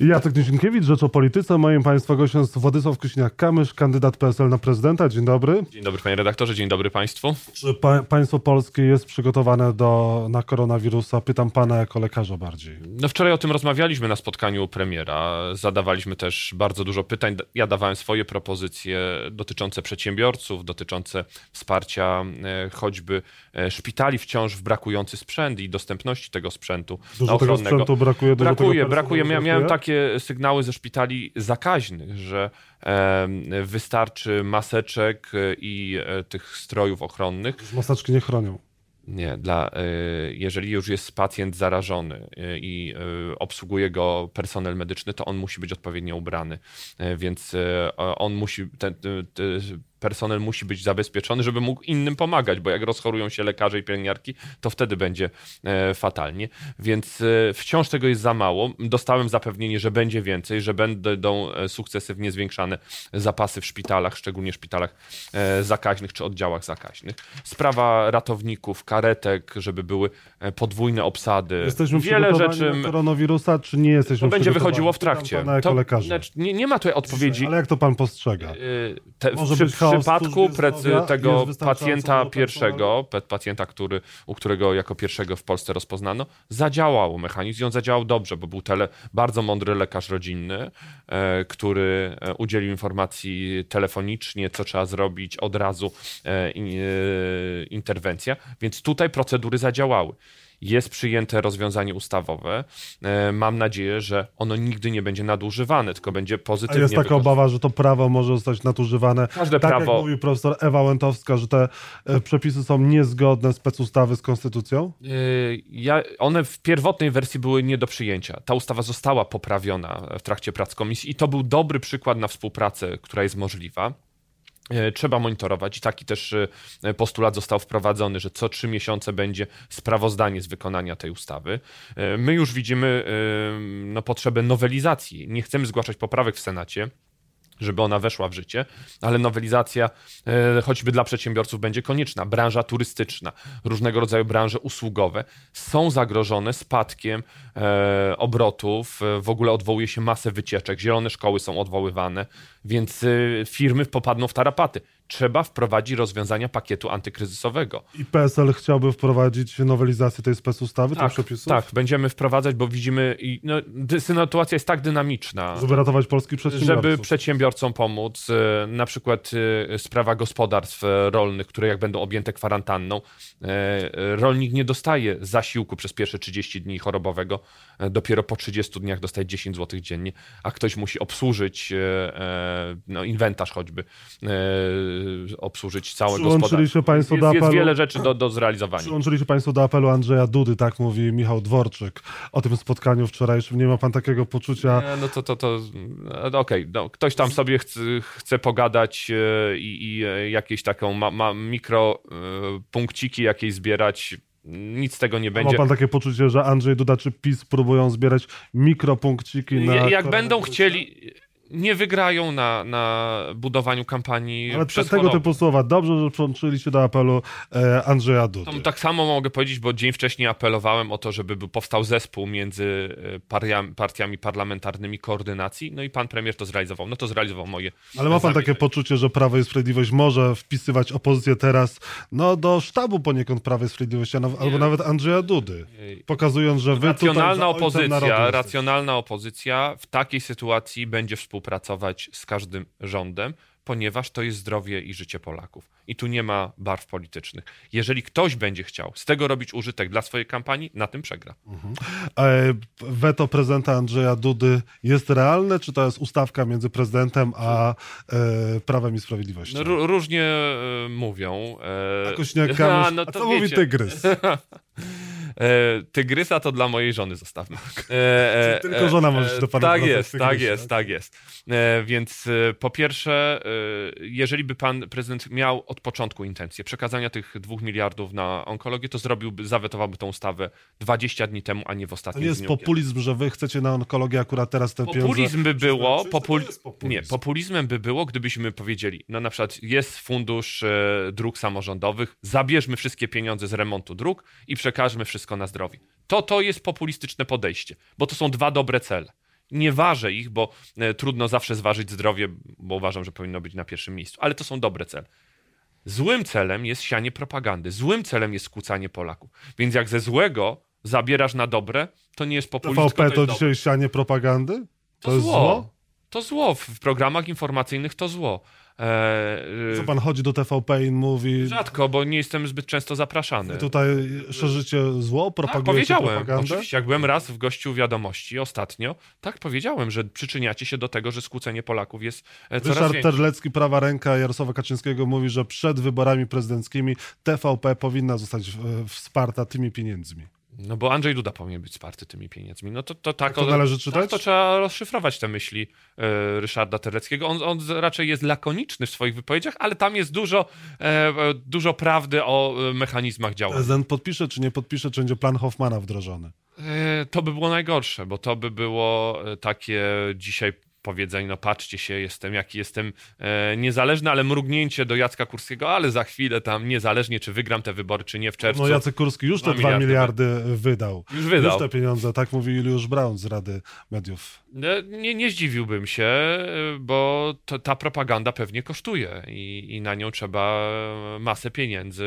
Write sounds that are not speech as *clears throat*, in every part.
Jacek Nizinkiewicz, Rzecz o Polityce. Moim Państwa gościem jest Władysław Kośniak-Kamysz, kandydat PSL na prezydenta. Dzień dobry. Dzień dobry panie redaktorze, dzień dobry państwu. Czy pa państwo polskie jest przygotowane do, na koronawirusa? Pytam pana jako lekarza bardziej. No wczoraj o tym rozmawialiśmy na spotkaniu premiera. Zadawaliśmy też bardzo dużo pytań. Ja dawałem swoje propozycje dotyczące przedsiębiorców, dotyczące wsparcia e, choćby e, szpitali wciąż w brakujący sprzęt i dostępności tego sprzętu Dużo tego sprzętu brakuje. Brakuje, brakuje. Ja miałem brakuje? Takie sygnały ze szpitali zakaźnych, że wystarczy maseczek e, i e, tych strojów ochronnych. Maseczki nie chronią. Nie, dla, e, jeżeli już jest pacjent zarażony i obsługuje go personel medyczny, to on musi być odpowiednio ubrany, więc on musi, ten, ten personel musi być zabezpieczony, żeby mógł innym pomagać, bo jak rozchorują się lekarze i pielęgniarki, to wtedy będzie e, fatalnie. Więc e, wciąż tego jest za mało. Dostałem zapewnienie, że będzie więcej, że będą e, sukcesywnie zwiększane zapasy w szpitalach, szczególnie szpitalach zakaźnych czy oddziałach zakaźnych. Sprawa ratowników, karetek, żeby były podwójne obsady. Jesteśmy Wiele rzeczy na koronawirusa, czy nie jesteśmy to będzie wychodziło w trakcie. To, znaczy, nie, nie ma tutaj odpowiedzi. Ale jak to pan postrzega? Te, Może być przypadku tego pacjenta pierwszego, pacjenta, który, u którego jako pierwszego w Polsce rozpoznano, zadziałał mechanizm i on zadziałał dobrze, bo był tele, bardzo mądry lekarz rodzinny, e, który e, udzielił informacji telefonicznie, co trzeba zrobić, od razu e, interwencja, więc tutaj procedury zadziałały. Jest przyjęte rozwiązanie ustawowe. E, Mam nadzieję, że ono nigdy nie będzie nadużywane, tylko będzie A pozytywnie jest taka obawa, że to prawo może zostać nadużywane. Każde tak prawo- jak mówi profesor Ewa Łętowska, że te e, przepisy są niezgodne specustawy z konstytucją? Yy, Ja, one w pierwotnej wersji były nie do przyjęcia. Ta ustawa została poprawiona w trakcie prac komisji i to był dobry przykład na współpracę, która jest możliwa. Yy, Trzeba monitorować i taki też yy, postulat został wprowadzony, że co trzy miesiące będzie sprawozdanie z wykonania tej ustawy. Yy, My już widzimy no, potrzebę nowelizacji. Nie chcemy zgłaszać poprawek w Senacie żeby ona weszła w życie, ale nowelizacja e, choćby dla przedsiębiorców będzie konieczna. Branża turystyczna, różnego rodzaju branże usługowe są zagrożone spadkiem e, obrotów. E, W ogóle odwołuje się masę wycieczek, zielone szkoły są odwoływane, więc firmy popadną w tarapaty. Trzeba wprowadzić rozwiązania pakietu antykryzysowego. I PSL chciałby wprowadzić nowelizację tej specustawy, tych Tak, przepisów? tak, będziemy wprowadzać, bo widzimy, i, no, sytuacja jest tak dynamiczna. Żeby ratować polskich przedsiębiorców. Żeby przedsiębiorcom pomóc, e, na przykład e, sprawa gospodarstw e, rolnych, które jak będą objęte kwarantanną, rolnik nie dostaje zasiłku przez pierwsze 30 dni chorobowego, dopiero po 30 dniach dostaje 10 zł dziennie, a ktoś musi obsłużyć no, inwentarz choćby, obsłużyć całe gospodarstwo. państwo jest, do jest apelu. wiele rzeczy do, do zrealizowania. Przyłączyli się Państwo do apelu Andrzeja Dudy, tak mówi Michał Dworczyk o tym spotkaniu wczorajszym. Nie ma Pan takiego poczucia, Nie, no to, to, to no, okej, no, ktoś tam sobie chce, chce pogadać e, i, i e, jakieś taką ma, ma mikro e, punkciki jakieś zbierać. Nic z tego nie ma będzie. Pan takie poczucie, że Andrzej Duda czy PiS próbują zbierać mikropunkciki na... Jak będą chcieli, nie wygrają na, na budowaniu kampanii Ale przez tego chorobę. typu słowa. Dobrze, że przyłączyli się do apelu e, Andrzeja Dudy. Tak samo mogę powiedzieć, bo dzień wcześniej apelowałem o to, żeby powstał zespół między e, paria- partiami parlamentarnymi koordynacji, no i pan premier to zrealizował. No to zrealizował moje Ale ma pan takie poczucie, że Prawo i Sprawiedliwość może wpisywać opozycję teraz no, do sztabu poniekąd Prawa i Sprawiedliwości, naw- albo nawet Andrzeja Dudy, pokazując, że wy Racjonalna opozycja, racjonalna opozycja w takiej sytuacji będzie współpracować z każdym rządem, ponieważ to jest zdrowie i życie Polaków. I tu nie ma barw politycznych. Jeżeli ktoś będzie chciał z tego robić użytek dla swojej kampanii, na tym przegra. E, Weto prezydenta Andrzeja Dudy jest realne, czy to jest ustawka między prezydentem a e, Prawem i Sprawiedliwością? No, ró- różnie e, mówią. E, Jakoś nie *laughs* a, no a to co mówi wiecie. Tygrys? *laughs* E, tygrysa to dla mojej żony zostawmy. *laughs* E, e, Tylko żona może się do pana Tak jest, tak tygrysie, jest, tak? tak jest. Więc e, po pierwsze, e, jeżeli by pan prezydent miał od początku intencję przekazania tych dwóch miliardów na onkologię, to zrobiłby, zawetowałby tą ustawę 20 dni temu, a nie w To ostatnim nie jest populizm, że wy chcecie na onkologię akurat teraz te pieniądze... Populizm by było? To popul... populizm. nie, populizmem by było, gdybyśmy powiedzieli, no na przykład jest fundusz dróg samorządowych, zabierzmy wszystkie pieniądze z remontu dróg i przekażmy wszystko na zdrowie. To to jest populistyczne podejście, bo to są dwa dobre cele. Nie ważę ich, bo e, trudno zawsze zważyć zdrowie, bo uważam, że powinno być na pierwszym miejscu. Ale to są dobre cele. Złym celem jest sianie propagandy. Złym celem jest skłócanie Polaków. Więc jak ze złego zabierasz na dobre, to nie jest TVP tylko to jest dzisiaj sianie propagandy? To, jest zło. zło? To zło. W programach informacyjnych to zło. Eee, Co pan chodzi do TVP i mówi, rzadko, bo nie jestem zbyt często zapraszany. tutaj szerzycie zło, Tak, propagujecie powiedziałem. propagandę? Oczywiście, jak byłem raz w gościu wiadomości ostatnio, tak powiedziałem, że przyczyniacie się do tego, że skłócenie Polaków jest e, coraz Ryszard większe. Terlecki, prawa ręka Jarosława Kaczyńskiego mówi, że przed wyborami prezydenckimi TVP powinna zostać e, wsparta tymi pieniędzmi. No bo Andrzej Duda powinien być wsparty tymi pieniędzmi. No to, to tak. to należy czytać? Tak, to trzeba rozszyfrować te myśli e, Ryszarda Terleckiego. On, on raczej jest lakoniczny w swoich wypowiedziach, ale tam jest dużo, e, e, dużo prawdy o e, mechanizmach działania. Prezydent podpisze czy nie podpisze, czy będzie plan Hoffmana wdrożony? E, To by było najgorsze, bo to by było e, takie dzisiaj powiedzenie, no patrzcie się, jestem jaki jestem e, niezależny, ale mrugnięcie do Jacka Kurskiego, ale za chwilę tam niezależnie, czy wygram te wybory, czy nie w czerwcu. No Jacek Kurski już te Dwa 2 miliardy miliardy wydał. Już wydał. Już te pieniądze, tak mówi Juliusz Braun z Rady Mediów. E, Nie, nie zdziwiłbym się, bo to, ta propaganda pewnie kosztuje i, i na nią trzeba masę pieniędzy,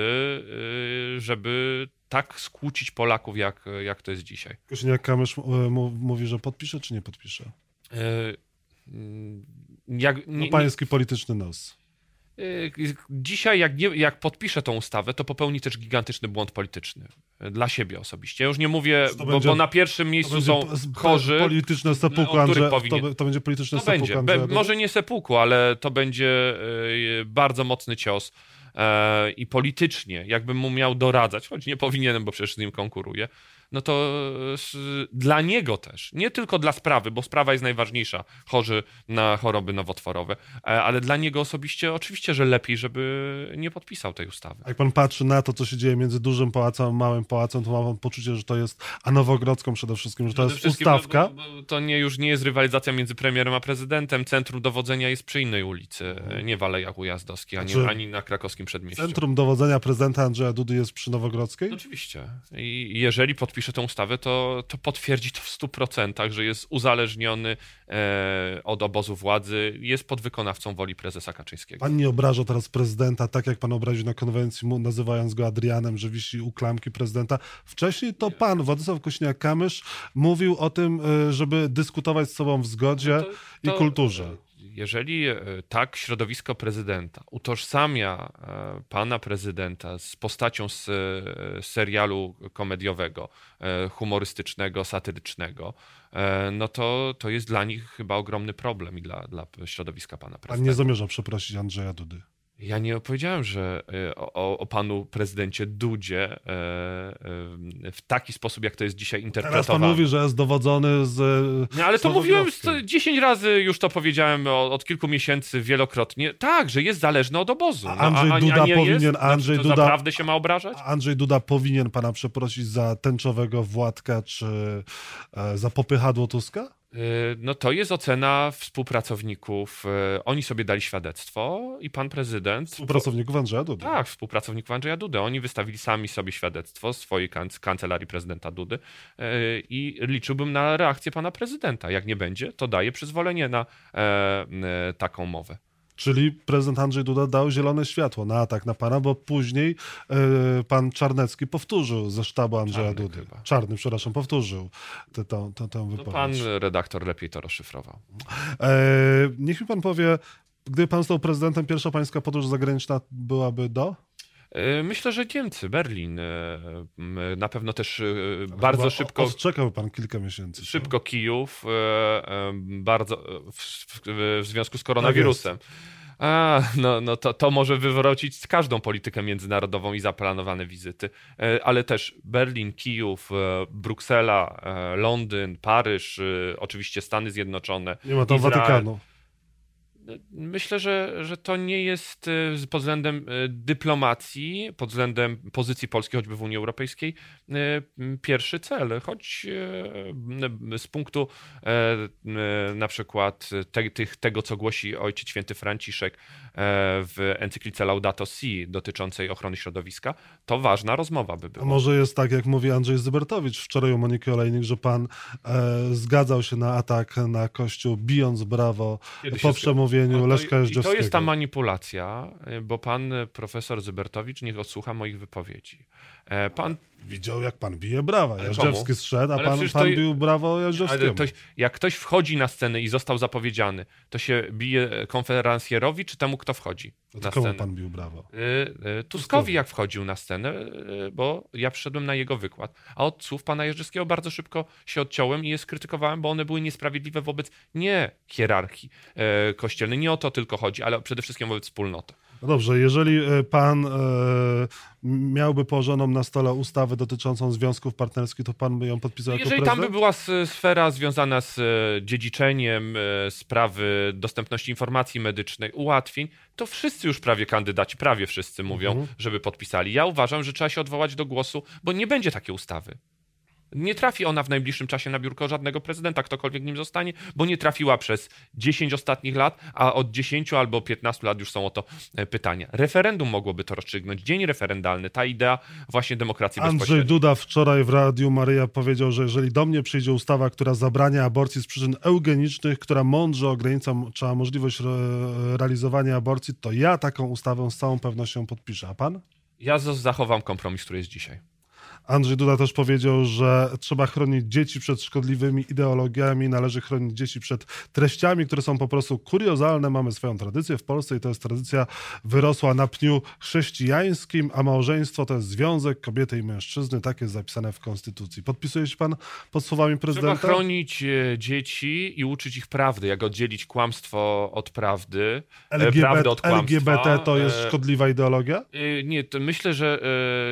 e, żeby tak skłócić Polaków, jak, jak to jest dzisiaj. Kosiniak-Kamysz e, mówi, że podpisze czy nie podpisze? Mm, Jak, No nie, nie, pański polityczny nos. Y, Dzisiaj, jak, nie, jak podpiszę tą ustawę, to popełni też gigantyczny błąd polityczny. Dla siebie osobiście. Ja już nie mówię, To bo, będzie- bo na pierwszym To miejscu są chorzy. Polityczne o seppuku których Andrzeja. To, powinien- be- to będzie polityczne To seppuku będzie. Be, może nie sepuku, ale to będzie y, bardzo mocny cios. I politycznie, jakbym mu miał doradzać, choć nie powinienem, bo przecież z nim konkuruję, no to e, dla niego też, nie tylko dla sprawy, bo sprawa jest najważniejsza, chorzy na choroby nowotworowe, e, ale dla niego osobiście oczywiście, że lepiej, żeby nie podpisał tej ustawy. Jak pan patrzy na to, co się dzieje między dużym pałacem a małym pałacem, to ma pan poczucie, że to jest, a Nowogrodzką przede wszystkim, że to Przede jest ustawka. bo- bo- bo To nie, już nie jest rywalizacja między premierem a prezydentem. Centrum dowodzenia jest przy innej ulicy, nie w Alejach Ujazdowskich, ani, Znaczy, ani na krakowskim przedmieściu. Centrum dowodzenia prezydenta Andrzeja Dudy jest przy Nowogrodzkiej? Oczywiście. I jeżeli podpisze tę ustawę, to, to potwierdzi to w 100%, że jest uzależniony e, od obozu władzy, jest podwykonawcą woli prezesa Kaczyńskiego. Pan nie obraża teraz prezydenta, tak jak pan obraził na konwencji, nazywając go Adrianem, że wisi u klamki prezydenta. Wcześniej to pan, Władysław Kośniak-Kamysz, mówił o tym, y, żeby dyskutować z sobą w zgodzie No To- i to- kulturze. Jeżeli e, tak środowisko prezydenta utożsamia e, pana prezydenta z postacią z e, serialu komediowego, humorystycznego, satyrycznego, no to, to jest dla nich chyba ogromny problem i dla, dla środowiska pana Pan prezydenta. nie zamierza przeprosić Andrzeja Dudy. Ja nie powiedziałem, że e, o, o panu prezydencie Dudzie e, e, w taki sposób, jak to jest dzisiaj Teraz pan interpretowane. mówi, że jest dowodzony z... Nie, ale to mówiłem Nowogrodzkiej. sto- 10 razy, już to powiedziałem od, kilku miesięcy wielokrotnie. Tak, że jest zależny od obozu. No, A Andrzej Duda nie powinien- Jest? Andrzej to Duda- naprawdę się ma obrażać? A Andrzej Duda powinien pana przeprosić za tęczowego Władka czy za popychadło Tuska? Y, No to jest ocena współpracowników. Y, Oni sobie dali świadectwo i pan prezydent... Współpracowników Andrzeja Dudy. Tak, współpracowników Andrzeja Dudy. Oni wystawili sami sobie świadectwo swojej kanc- kancelarii prezydenta Dudy e, i liczyłbym na reakcję pana prezydenta. Jak nie będzie, to daje przyzwolenie na e, e, taką mowę. Czyli prezydent Andrzej Duda dał zielone światło na atak na pana, bo później e, pan Czarnecki powtórzył ze sztabu Andrzeja Czarny Dudy. chyba. Czarny, przepraszam, powtórzył tę- tę tę- tę To wypowiedź. pan redaktor lepiej to rozszyfrował. E, niech mi pan powie, gdyby pan został prezydentem, pierwsza pańska podróż zagraniczna byłaby do? E, Myślę, że Niemcy, Berlin. e, m, Na pewno też e, bardzo szybko. Odczekał pan kilka miesięcy. Szybko Kijów, e, e, bardzo e, w, związku z koronawirusem. A, no, no to, to może wywrócić każdą politykę międzynarodową i zaplanowane wizyty, E, ale też Berlin, Kijów, e, Bruksela, e, Londyn, Paryż, e, oczywiście Stany Zjednoczone. Nie ma tam Izrael. Watykanu. Myślę, że, że to nie jest e, pod względem e, dyplomacji, pod względem pozycji Polski choćby w Unii Europejskiej pierwszy cel, choć z punktu na przykład te, tych, tego, co głosi Ojciec Święty Franciszek w encyklice Laudato Si dotyczącej ochrony środowiska, to ważna rozmowa by była. A może jest tak, jak mówi Andrzej Zybertowicz wczoraj u Moniki Olejnik, że pan e, zgadzał się na atak na Kościół, bijąc brawo Kiedy po przemówieniu no Leszka Jeżdżewskiego. I to jest ta manipulacja, bo pan profesor Zybertowicz niech odsłucha moich wypowiedzi. E, pan widział, jak pan bije brawa. Jażdżewski zszedł, a pan, pan to... bił brawo Jażdżewskiemu. Ktoś, jak ktoś wchodzi na scenę i został zapowiedziany, to się bije konferencjerowi, czy temu, kto wchodzi na komu scenę? pan bił brawo? Y, y, Tuskowi, jak wchodził na scenę, y, bo ja przyszedłem na jego wykład. A od słów pana Jerzewskiego bardzo szybko się odciąłem i je skrytykowałem, bo one były niesprawiedliwe wobec nie hierarchii kościelnej, nie o to tylko chodzi, ale przede wszystkim wobec wspólnoty. No dobrze, jeżeli e, pan e, miałby położoną na stole ustawę dotyczącą związków partnerskich, to pan by ją podpisał jeżeli jako prezydent? Jeżeli tam by była sfera związana z e, dziedziczeniem, sprawy dostępności informacji medycznej, ułatwień, to wszyscy już prawie kandydaci, prawie wszyscy mówią, mhm. żeby podpisali. Ja uważam, że trzeba się odwołać do głosu, bo nie będzie takiej ustawy. Nie trafi ona w najbliższym czasie na biurko żadnego prezydenta, ktokolwiek nim zostanie, bo nie trafiła przez 10 ostatnich lat, a od 10 albo 15 lat już są o to e, pytania. Referendum mogłoby to rozstrzygnąć, dzień referendalny, ta idea właśnie demokracji Andrzej Duda wczoraj w Radiu Maryja powiedział, że jeżeli do mnie przyjdzie ustawa, która zabrania aborcji z przyczyn eugenicznych, która mądrze ogranicza możliwość realizowania aborcji, to ja taką ustawę z całą pewnością podpiszę. A pan? Ja zachowam kompromis, który jest dzisiaj. Andrzej Duda też powiedział, że trzeba chronić dzieci przed szkodliwymi ideologiami, należy chronić dzieci przed treściami, które są po prostu kuriozalne. Mamy swoją tradycję w Polsce i to jest tradycja wyrosła na pniu chrześcijańskim, a małżeństwo to jest związek kobiety i mężczyzny. Tak jest zapisane w Konstytucji. Podpisuje się pan pod słowami prezydenta? Trzeba chronić e, dzieci i uczyć ich prawdy, jak oddzielić kłamstwo od prawdy, e, LGBT, prawdę od kłamstwa. LGBT to jest e, szkodliwa ideologia? Nie, myślę, że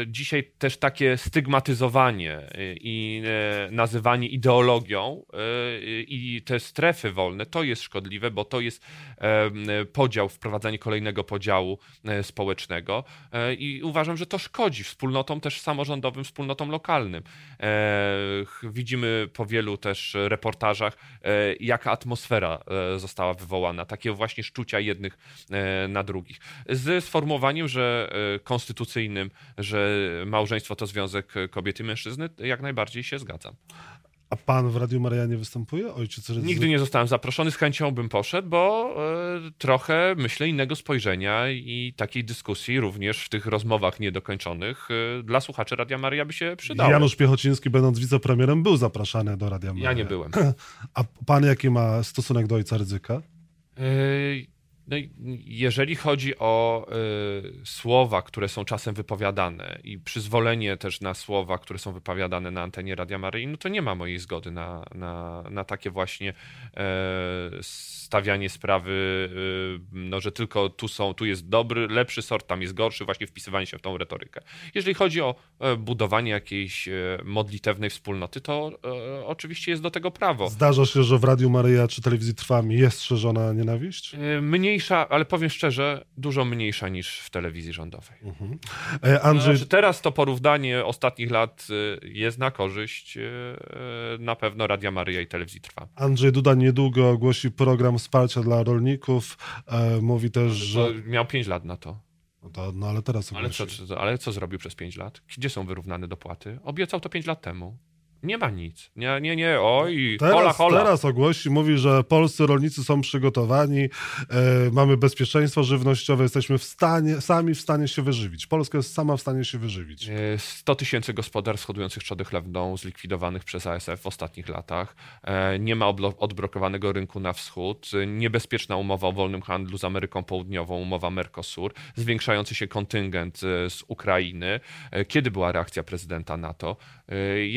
dzisiaj też takie stygmatyzowanie stygmatyzowanie y, i y, nazywanie ideologią y, i te strefy wolne, to jest szkodliwe, bo to jest podział, wprowadzanie kolejnego podziału społecznego i uważam, że to szkodzi wspólnotom też samorządowym, wspólnotom lokalnym. Widzimy po wielu też reportażach, jaka atmosfera została wywołana, takie właśnie szczucia jednych na drugich. Z sformułowaniem, że konstytucyjnym, że małżeństwo to związek kobiety i mężczyzny, jak najbardziej się zgadzam. A pan w Radiu Maria nie występuje? Ojciec Rydzy... Nigdy nie zostałem zaproszony, z chęcią bym poszedł, bo y, trochę, myślę, innego spojrzenia i takiej dyskusji również w tych rozmowach niedokończonych y, dla słuchaczy Radia Maria by się przydało. Janusz Piechociński, będąc wicepremierem, był zapraszany do Radia Maria. Ja nie byłem. *laughs* A pan jaki ma stosunek do ojca Rydzyka? Y no i jeżeli chodzi o y, słowa, które są czasem wypowiadane i przyzwolenie też na słowa, które są wypowiadane na antenie Radia Maryi, no to nie ma mojej zgody na, na, na takie właśnie y, stawianie sprawy, y, no, że tylko tu są, tu jest dobry, lepszy sort, tam jest gorszy, właśnie wpisywanie się w tą retorykę. Jeżeli chodzi o e, budowanie jakiejś e, modlitewnej wspólnoty, to oczywiście jest do tego prawo. Zdarza się, że w Radiu Maryja czy telewizji Trwami jest szerzona nienawiść? Mniejsza, ale powiem szczerze, dużo mniejsza niż w telewizji rządowej. Mhm. Andrzej... Znaczy teraz to porównanie ostatnich lat jest na korzyść na pewno Radia Maryja i telewizji Trwa. Andrzej Duda niedługo ogłosi program wsparcia dla rolników. E, mówi też, że... Miał 5 lat na to. No, to, no ale teraz... Ale co, ale co zrobił przez 5 lat? Gdzie są wyrównane dopłaty? Obiecał to 5 lat temu. Nie ma nic. Nie, nie, nie, oj, teraz, hola, hola. Teraz ogłosi, mówi, że polscy rolnicy są przygotowani, e, mamy bezpieczeństwo żywnościowe, jesteśmy w stanie, sami w stanie się wyżywić. Polska jest sama w stanie się wyżywić. 100 e, tysięcy gospodarstw hodujących trzody chlewną zlikwidowanych przez ASF w ostatnich latach. E, nie ma odblokowanego rynku na wschód. Niebezpieczna umowa o wolnym handlu z Ameryką Południową, umowa Mercosur. Zwiększający się kontyngent z Ukrainy. Kiedy była reakcja prezydenta na to? E,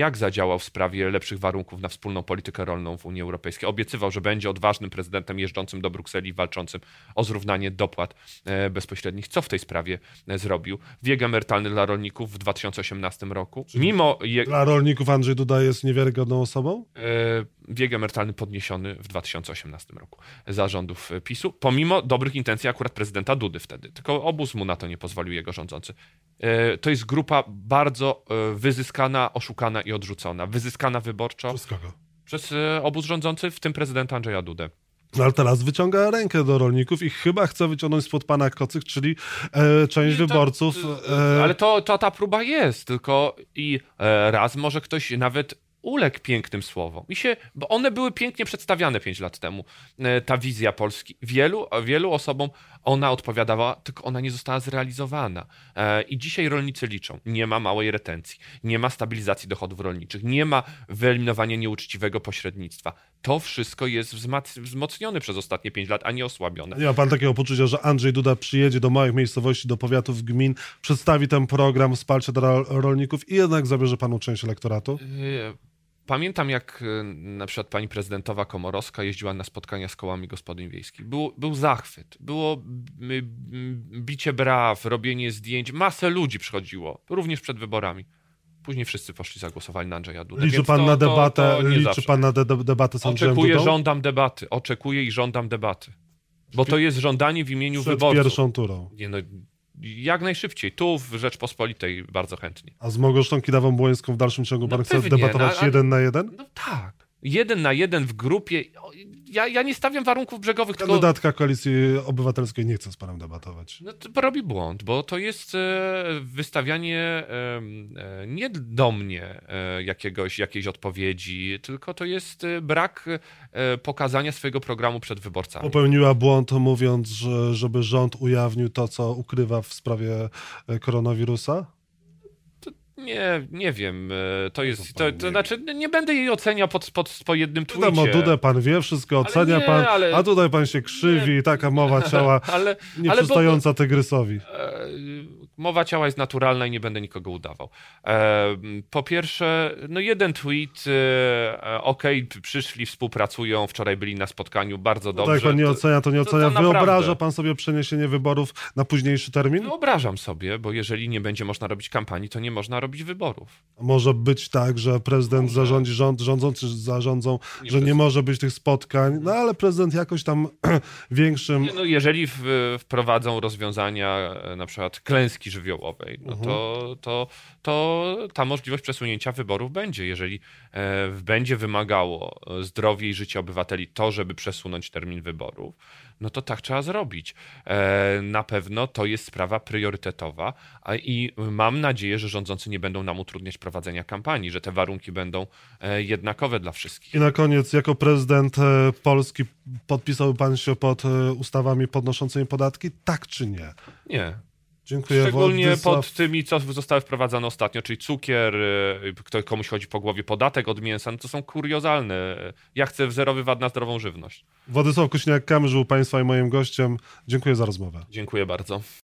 jak zadziałał w sprawie lepszych warunków na wspólną politykę rolną w Unii Europejskiej. Obiecywał, że będzie odważnym prezydentem jeżdżącym do Brukseli, walczącym o zrównanie dopłat e, bezpośrednich. Co w tej sprawie e, zrobił? Wiek emerytalny dla rolników w 2018 roku. Czyli Mimo je... Dla rolników Andrzej Duda jest niewiarygodną osobą? E wiek emerytalny podniesiony w 2018 roku zarządów PiSu, pomimo dobrych intencji akurat prezydenta Dudy wtedy. Tylko obóz mu na to nie pozwolił jego rządzący. E, to jest grupa bardzo e, wyzyskana, oszukana i odrzucona. Wyzyskana wyborczo. Przez kogo? Przez e, obóz rządzący, w tym prezydenta Andrzeja Dudę. No ale teraz wyciąga rękę do rolników i chyba chce wyciągnąć spod pana kocyk, czyli e, część to, wyborców. E... Ale to, to ta próba jest, tylko i e, raz może ktoś nawet uległ pięknym słowom. I się, bo one były pięknie przedstawiane pięć lat temu. E, ta wizja Polski. Wielu, wielu osobom ona odpowiadała, tylko ona nie została zrealizowana. E, I dzisiaj rolnicy liczą. Nie ma małej retencji, nie ma stabilizacji dochodów rolniczych, nie ma wyeliminowania nieuczciwego pośrednictwa. To wszystko jest wzmocnione przez ostatnie pięć lat, a nie osłabione. Nie ma pan takiego poczucia, że Andrzej Duda przyjedzie do małych miejscowości, do powiatów, gmin, przedstawi ten program wsparcia dla rolników i jednak zabierze panu część elektoratu? E, Pamiętam, jak e, na przykład pani prezydentowa Komorowska jeździła na spotkania z kołami gospodyń wiejskich. Był, był zachwyt, było bicie braw, robienie zdjęć. Masę ludzi przychodziło, również przed wyborami. Później wszyscy poszli, zagłosowali na Andrzeja Dudę. Liczy pan to, na debatę, to, to liczy pan na de debatę z Andrzejem Oczekuję, Dudą? żądam debaty. Oczekuję i żądam debaty. Bo to jest żądanie w imieniu Przed wyborców. pierwszą turą. Nie, no, jak najszybciej, tu w Rzeczpospolitej bardzo chętnie. A z Małgorzatą Kidawą-Błońską w dalszym ciągu no pan chce debatować no, jeden na jeden? No tak. Jeden na jeden w grupie ja, ja nie stawiam warunków brzegowych. Kandydatka tylko... Koalicji Obywatelskiej nie chce z panem debatować. No to robi błąd, bo to jest e, wystawianie e, nie do mnie e, jakiegoś, jakiejś odpowiedzi, tylko to jest brak pokazania swojego programu przed wyborcami. Popełniła błąd mówiąc, że, żeby rząd ujawnił to, co ukrywa w sprawie koronawirusa? Nie, nie wiem. E, to jest. To, to znaczy, nie będę jej oceniał pod, pod, po jednym tweetie. Wiadomo, Dudę pan wie, wszystko ocenia nie, pan, ale... a tutaj pan się krzywi, nie. taka mowa ciała *laughs* ale, nieprzystająca ale bo, tygrysowi. E, mowa ciała jest naturalna i nie będę nikogo udawał. E, po pierwsze, no jeden tweet, okej, okay, przyszli, współpracują, wczoraj byli na spotkaniu, bardzo no dobrze. Tak, pan nie ocenia, to nie ocenia. To, to Wyobraża pan sobie przeniesienie wyborów na późniejszy termin? Wyobrażam sobie, bo jeżeli nie będzie można robić kampanii, to nie można robić wyborów. Może być tak, że prezydent może. zarządzi, rząd, rządzący zarządzą, nie że nie może być tych spotkań, no ale prezydent jakoś tam *clears throat* większym... Nie, no jeżeli w, wprowadzą rozwiązania e, na przykład klęski żywiołowej, no mhm. to, to, to ta możliwość przesunięcia wyborów będzie. Jeżeli e, będzie wymagało zdrowie i życie obywateli to, żeby przesunąć termin wyborów, no to tak trzeba zrobić. E, na pewno to jest sprawa priorytetowa i mam nadzieję, że rządzący nie będą nam utrudniać prowadzenia kampanii, że te warunki będą e, jednakowe dla wszystkich. I na koniec, jako prezydent e, Polski podpisał pan się pod e, ustawami podnoszącymi podatki, tak czy nie? Nie. Dziękuję Szczególnie Władysław. pod tymi, co zostały wprowadzone ostatnio, czyli cukier, y, kto komuś chodzi po głowie, podatek od mięsa, no to są kuriozalne. Ja chcę wzerowy VAT na zdrową żywność. Władysław Kośniak-Kamysz był Państwa i moim gościem. Dziękuję za rozmowę. Dziękuję bardzo.